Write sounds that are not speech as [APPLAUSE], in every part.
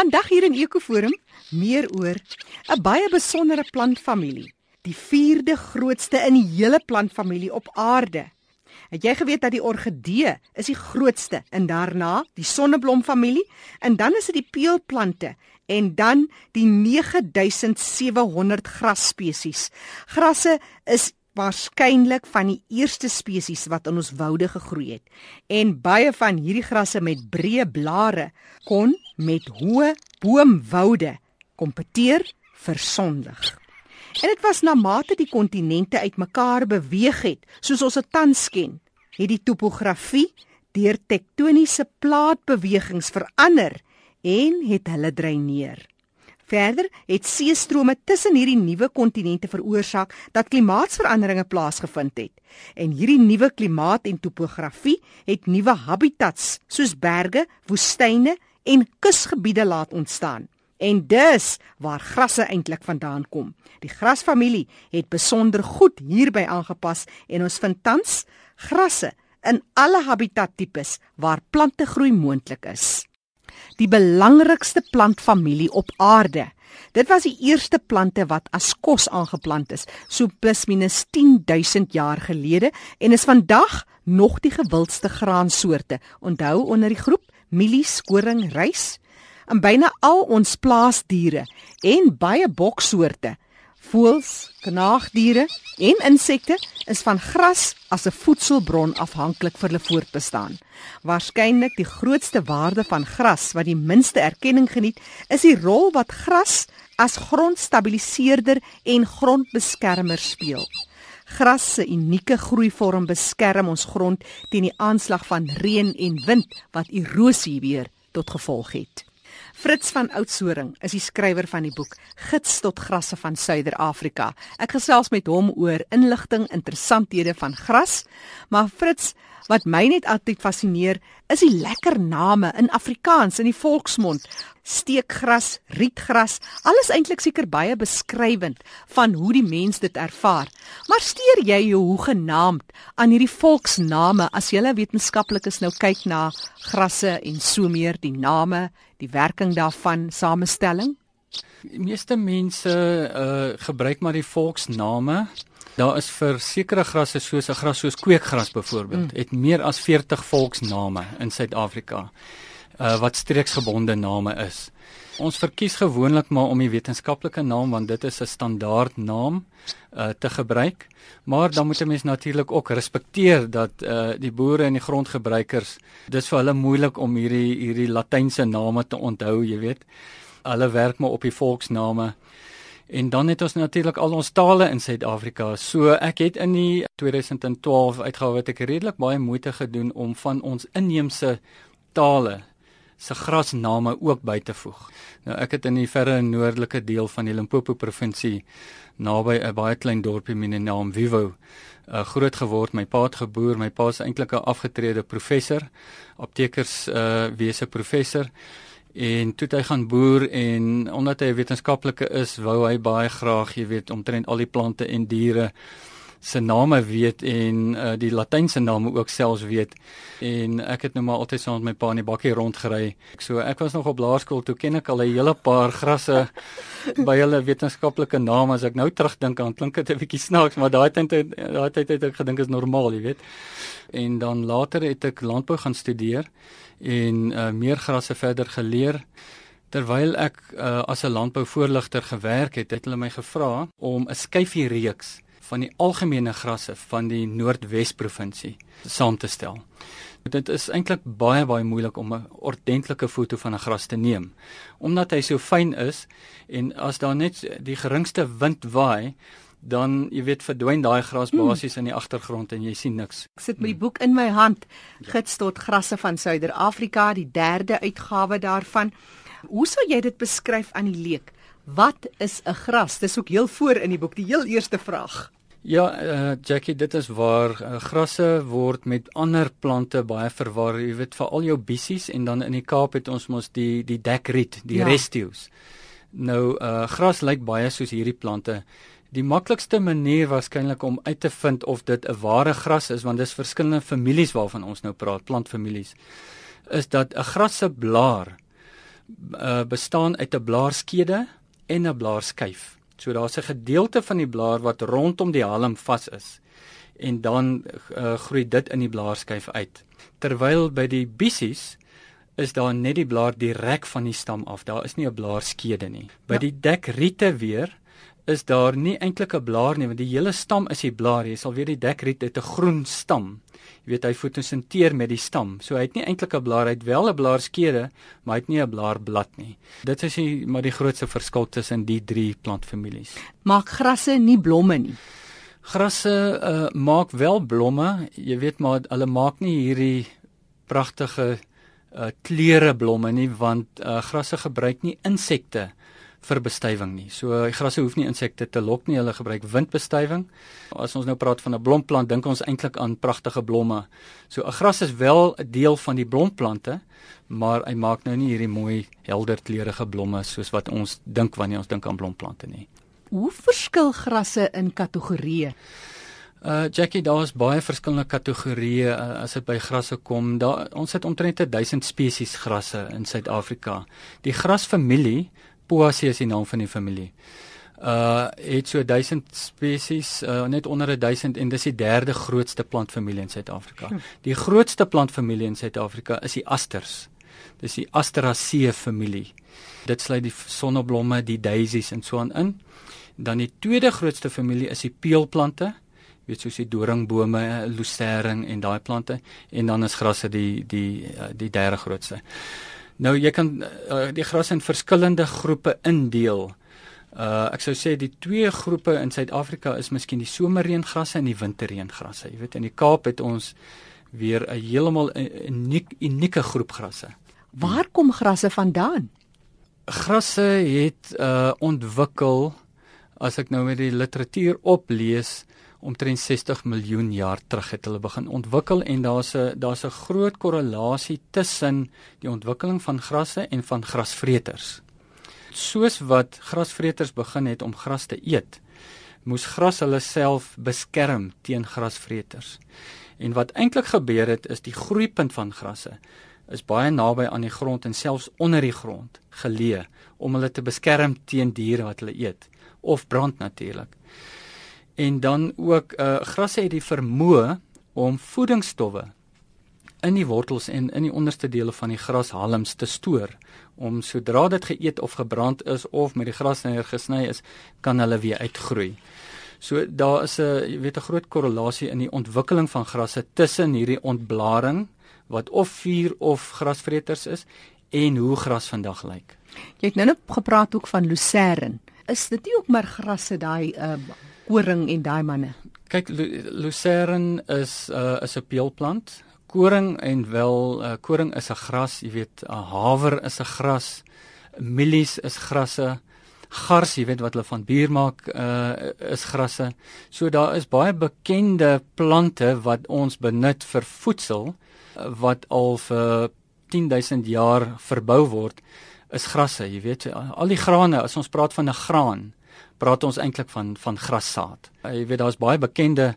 Vandag hier in Ekoforum meer oor 'n baie besondere plantfamilie, die 4de grootste in die hele plantfamilie op aarde. Het jy geweet dat die orgidee is die grootste en daarna die sonneblomfamilie en dan is dit die peulplante en dan die 9700 grasspesies. Grasse is waarskynlik van die eerste spesies wat in ons woude gegroei het. En baie van hierdie grasse met breë blare kon met hoë boomwoude kompeteer vir sonlig. En dit was na mate die kontinente uitmekaar beweeg het, soos ons dit tans ken, het die topografie deur tektoniese plaatbewegings verander en het hulle dreineer. Verder het seestrome tussen hierdie nuwe kontinente veroorsaak dat klimaatsveranderinge plaasgevind het. En hierdie nuwe klimaat en topografie het nuwe habitats soos berge, woestyne en kusgebiede laat ontstaan. En dis waar grasse eintlik vandaan kom. Die grasfamilie het besonder goed hierby aangepas en ons vind tans grasse in alle habitattipes waar plante groei moontlik is die belangrikste plantfamilie op aarde. Dit was die eerste plante wat as kos aangeplant is, so plus minus 10000 jaar gelede en is vandag nog die gewildste graansoorte. Onthou onder die groep mielies, koring, rys. En byna al ons plaasdiere en baie boksoorte Voëls, knaagdiere en insekte is van gras as 'n voedselbron afhanklik vir hulle voortbestaan. Waarskynlik die grootste waarde van gras wat die minste erkenning geniet, is die rol wat gras as grondstabiliseerder en grondbeskermer speel. Gras se unieke groeivorm beskerm ons grond teen die aanslag van reën en wind wat erosie weer tot gevolg het. Fritz van Oudtshoorn is die skrywer van die boek Gids tot grasse van Suider-Afrika. Ek gesels met hom oor inligting, interessanthede van gras, maar Fritz, wat my net altyd fascineer, is die lekker name in Afrikaans in die volksmond. Steekgras, rietgras, alles eintlik seker baie beskrywend van hoe die mens dit ervaar. Maar steur jy jou hoe genaamd aan hierdie volksname as jy wetenskaplikes nou kyk na grasse en so meer die name die werking daarvan samestelling? Die meeste mense uh gebruik maar die volksname. Daar is vir sekere grasse soos 'n gras soos kweekgras byvoorbeeld, mm. het meer as 40 volksname in Suid-Afrika. Uh wat streeksgebonde name is. Ons verkies gewoonlik maar om die wetenskaplike naam want dit is 'n standaard naam uh te gebruik. Maar dan moet 'n mens natuurlik ook respekteer dat uh die boere en die grondgebruikers dis vir hulle moeilik om hierdie hierdie latynse name te onthou, jy weet. Hulle werk maar op die volksname. En dan het ons natuurlik al ons tale in Suid-Afrika. So ek het in die 2012 uitgawe wat ek redelik baie moeite gedoen om van ons inheemse tale se grasname ook by te voeg. Nou ek het in die verre noordelike deel van die Limpopo provinsie naby 'n baie klein dorpie met die naam Vivo uh, groot geword. My pa het geboer, my pa is eintlik 'n afgetrede professor, aptekers uh wese professor. En toe hy gaan boer en omdat hy 'n wetenskaplike is, wou hy baie graag, jy weet, omtrent al die plante en diere se name weet en uh, die latynse name ook selfs weet. En ek het nou maar altyd saam met my pa in die bakkie rondgery. So ek was nog op laerskool toe ken ek al 'n hele paar grasse [LAUGHS] by hulle wetenskaplike name. As ek nou terugdink aan klink dit 'n bietjie snaaks, maar daai tyd daai tyd het ek gedink is normaal, jy weet. En dan later het ek landbou gaan studeer en uh, meer grasse verder geleer. Terwyl ek uh, as 'n landbouvoorligter gewerk het, het hulle my gevra om 'n skyfie reeks van die algemene grasse van die Noordwes provinsie saam te stel. Dit is eintlik baie baie moeilik om 'n ordentlike foto van 'n gras te neem omdat hy so fyn is en as daar net die geringste wind waai dan jy weet verdwyn daai gras hmm. basies in die agtergrond en jy sien niks. Ek sit met die boek in my hand, Gids tot grasse van Suider-Afrika, die derde uitgawe daarvan. Hoe sou jy dit beskryf aan die leek? Wat is 'n gras? Dis ook heel voor in die boek, die heel eerste vraag. Ja, uh, Jackie, dit is waar uh, grasse word met ander plante baie verwar. Jy weet vir al jou bissies en dan in die Kaap het ons mos die die dekriet, die ja. restius. Nou uh gras lyk baie soos hierdie plante. Die maklikste manier waarskynlik om uit te vind of dit 'n ware gras is, want dis verskillende families waarvan ons nou praat, plantfamilies, is dat 'n gras se blaar uh, bestaan uit 'n blaarskede en 'n blaarskyf. So daar's 'n gedeelte van die blaar wat rondom die halm vas is en dan uh, groei dit in die blaarskyf uit. Terwyl by die bissies is daar net die blaar direk van die stam af. Daar is nie 'n blaarskede nie. By ja. die dekriete weer is daar nie eintlik 'n blaar nie want die hele stam is die blaar. Jy sal weer die dekriet het 'n groen stam. Jy weet hy fotosinteer met die stam. So hy het nie eintlik 'n blaar, hy het wel 'n blaarskede, maar hy het nie 'n blaarblad nie. Dit is die maar die grootste verskil tussen die drie plantfamilies. Maak grasse nie blomme nie. Grasse uh, maak wel blomme. Jy weet maar hulle maak nie hierdie pragtige uh kleure blomme nie want uh grasse gebruik nie insekte vir bestuiving nie. So uh, grasse hoef nie insekte te lok nie, hulle gebruik windbestuiving. As ons nou praat van 'n blomplant, dink ons eintlik aan pragtige blomme. So 'n gras is wel 'n deel van die blomplante, maar hy maak nou nie hierdie mooi helder kleurige blomme soos wat ons dink wanneer ons dink aan blomplante nie. Hoe verskil grasse in kategorieë? Uh Jackie, daar's baie verskillende kategorieë uh, as dit by grasse kom. Daar ons het omtrent 1000 spesies grasse in Suid-Afrika. Die grasfamilie, Poaceae is die naam van die familie. Uh het so 1000 spesies, uh, net onder 1000 en dis die derde grootste plantfamilie in Suid-Afrika. Hm. Die grootste plantfamilie in Suid-Afrika is die asters. Dis die Asteraceae familie. Dit sluit die sonneblomme, die daisies en so aan in. Dan die tweede grootste familie is die peulplante weet soos die doringbome, lucerne en daai plante en dan is grasse die die eh, die derde grootste. Nou jy kan uh, die grasse in verskillende groepe indeel. Uh ek sou sê die twee groepe in Suid-Afrika is miskien die somerreëngrasse en die winterreëngrasse. Jy weet in die Kaap het ons weer 'n heeltemal uniek unieke groep grasse. Waar kom grasse vandaan? Grasse het uh ontwikkel as ek nou met die literatuur oplees omtrent 60 miljoen jaar terug het hulle begin ontwikkel en daar's 'n daar's 'n groot korrelasie tussen die ontwikkeling van grasse en van grasvreters. Soos wat grasvreters begin het om gras te eet, moes gras hulle self beskerm teen grasvreters. En wat eintlik gebeur het is die groeipunt van grasse is baie naby aan die grond en selfs onder die grond geleë om hulle te beskerm teen diere wat hulle eet of brand natuurlik en dan ook uh grasse het die vermoë om voedingsstowwe in die wortels en in die onderste dele van die grashalms te stoor om sodra dit geëet of gebrand is of met die grasnyer gesny is kan hulle weer uitgroei. So daar is 'n jy weet 'n groot korrelasie in die ontwikkeling van grasse tussen hierdie ontblaring wat of vuur of grasvreters is en hoe gras vandag lyk. Jy het nou net gepraat ook van lucerne. Is dit nie ook maar grasse daai uh koring en daai manne? Kyk, lucerne is 'n uh, is 'n peulplant. Koring en wel uh, koring is 'n gras, jy weet, 'n haver is 'n gras. Mielies is grasse. Gars, jy weet wat hulle van bier maak, uh, is grasse. So daar is baie bekende plante wat ons benut vir voedsel wat al vir 10000 jaar verbou word is grasse, jy weet. Al die grane, as ons praat van 'n graan, praat ons eintlik van van grassaad. Jy weet daar's baie bekende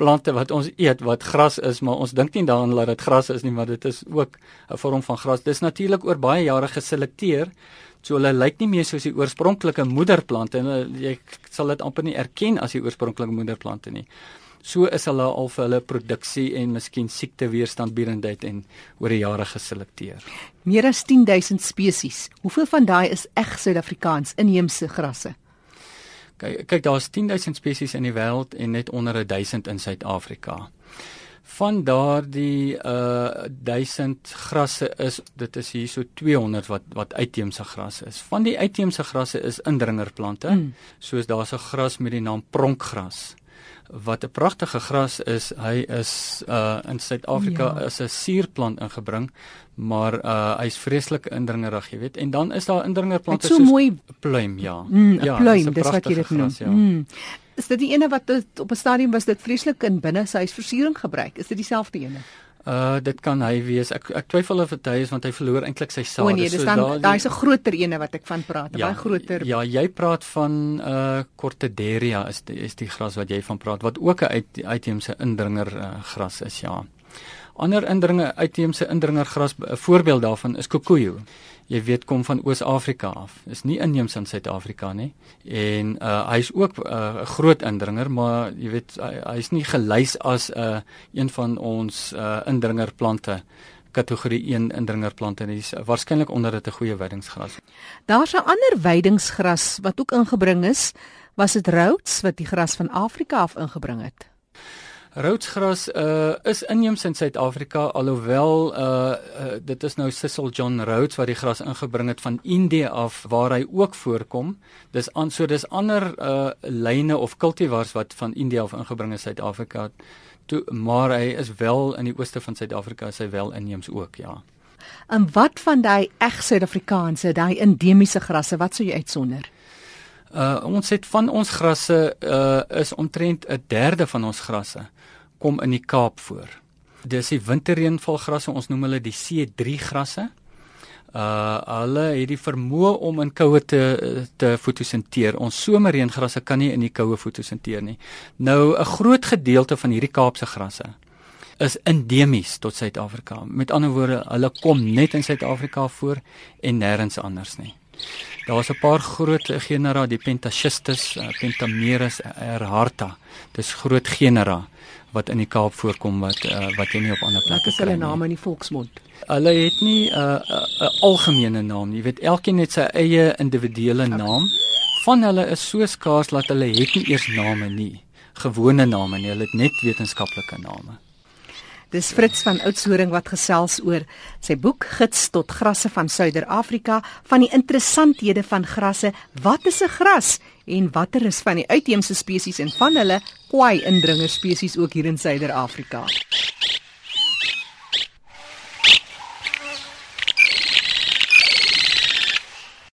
plante wat ons eet wat gras is, maar ons dink nie daaraan dat dit gras is nie, maar dit is ook 'n vorm van gras. Dis natuurlik oor baie jare geselekteer. So hulle lyk nie meer soos die oorspronklike moederplante en hulle, jy sal dit amper nie erken as die oorspronklike moederplante nie. So is hulle al vir hulle produksie en miskien siekteweerstandbiedendheid en oor die jare geselekteer. Meer as 10000 spesies. Hoeveel van daai is eg Suid-Afrikaans inheemse grasse? Kyk, kyk daar's 10000 spesies in die wêreld en net onder 1000 in Suid-Afrika. Van daardie uh 1000 grasse is dit is hier so 200 wat wat uitheemse grasse is. Van die uitheemse grasse is indringerplante, mm. soos daar's 'n gras met die naam pronkgras wat 'n pragtige gras is. Hy is uh in Suid-Afrika ja. is 'n suurplant ingebring, maar uh hy's vreeslik indringerig, jy weet. En dan is daar indringerplante so soos pluim, ja. Mm, ja, pluim, dis wat jy dit noem. Ja. Mm. Is dit die ene wat op 'n stadium was dit vreeslik in binne sy huisversiering gebruik? Is dit dieselfde ene? Uh dit kan hy wees. Ek ek twyfel of dit hy is want hy verloor eintlik sy sade. O nee, dis so dan daai's 'n groter ene wat ek van praat, ja, baie groter. Ja, jy praat van uh Cortederia is die, is die gras wat jy van praat wat ook 'n uit, uitheemse indringer uh, gras is, ja. Ander indringer uitheemse indringergras 'n voorbeeld daarvan is kokoejo. Jy weet kom van Oos-Afrika af. Is nie inheems in Suid-Afrika nie. En uh hy's ook 'n uh, groot indringer, maar jy weet hy's hy nie gelys as 'n uh, een van ons uh indringerplante kategorie 1 indringerplante en dis waarskynlik onder dit 'n goeie weidingsgras. Daar's 'n ander weidingsgras wat ook ingebring is. Was dit Rhodes wat die gras van Afrika af ingebring het? Roodsgras uh is inheems in Suid-Afrika alhoewel uh, uh dit is nou Cecil John Rhodes wat die gras ingebring het van Indië af waar hy ook voorkom. Dis aan so dis ander uh lyne of kultivars wat van Indië af ingebring is Suid-Afrika. Toe maar hy is wel in die ooste van Suid-Afrika is hy wel inheems ook, ja. En wat van daai eg Suid-Afrikaanse, daai endemiese grasse, wat sou jy uitsonder? Uh ons het van ons grasse uh is omtrent 'n derde van ons grasse kom in die Kaap voor. Dis die winterreënvalgrasse, ons noem hulle die C3 grasse. Uh hulle het die vermoë om in koue te te fotosinteer. Ons somerreëngrasse kan nie in die koue fotosinteer nie. Nou 'n groot gedeelte van hierdie Kaapse grasse is endemies tot Suid-Afrika. Met ander woorde, hulle kom net in Suid-Afrika voor en nêrens anders nie. Daar was 'n paar groot genera, die Pentaschistus, eh, Pentamerus erharta. Dis groot genera wat in die Kaap voorkom wat uh, wat jy nie op ander plekke kry nie. Wat is hulle name in die volksmond? Hulle het nie 'n uh, 'n uh, uh, algemene naam nie. Jy weet elkeen het sy eie individuele naam. Van hulle is so skaars dat hulle het nie eers name nie. Gewone name nie, hulle het net wetenskaplike name. Dis Fritz van Oudtshoorn wat gesels oor sy boek Gids tot grasse van Suider-Afrika van die interessanthede van grasse. Wat is 'n gras en watter is van die uitheemse spesies en van hulle kwai indringer spesies ook hier in Suider-Afrika?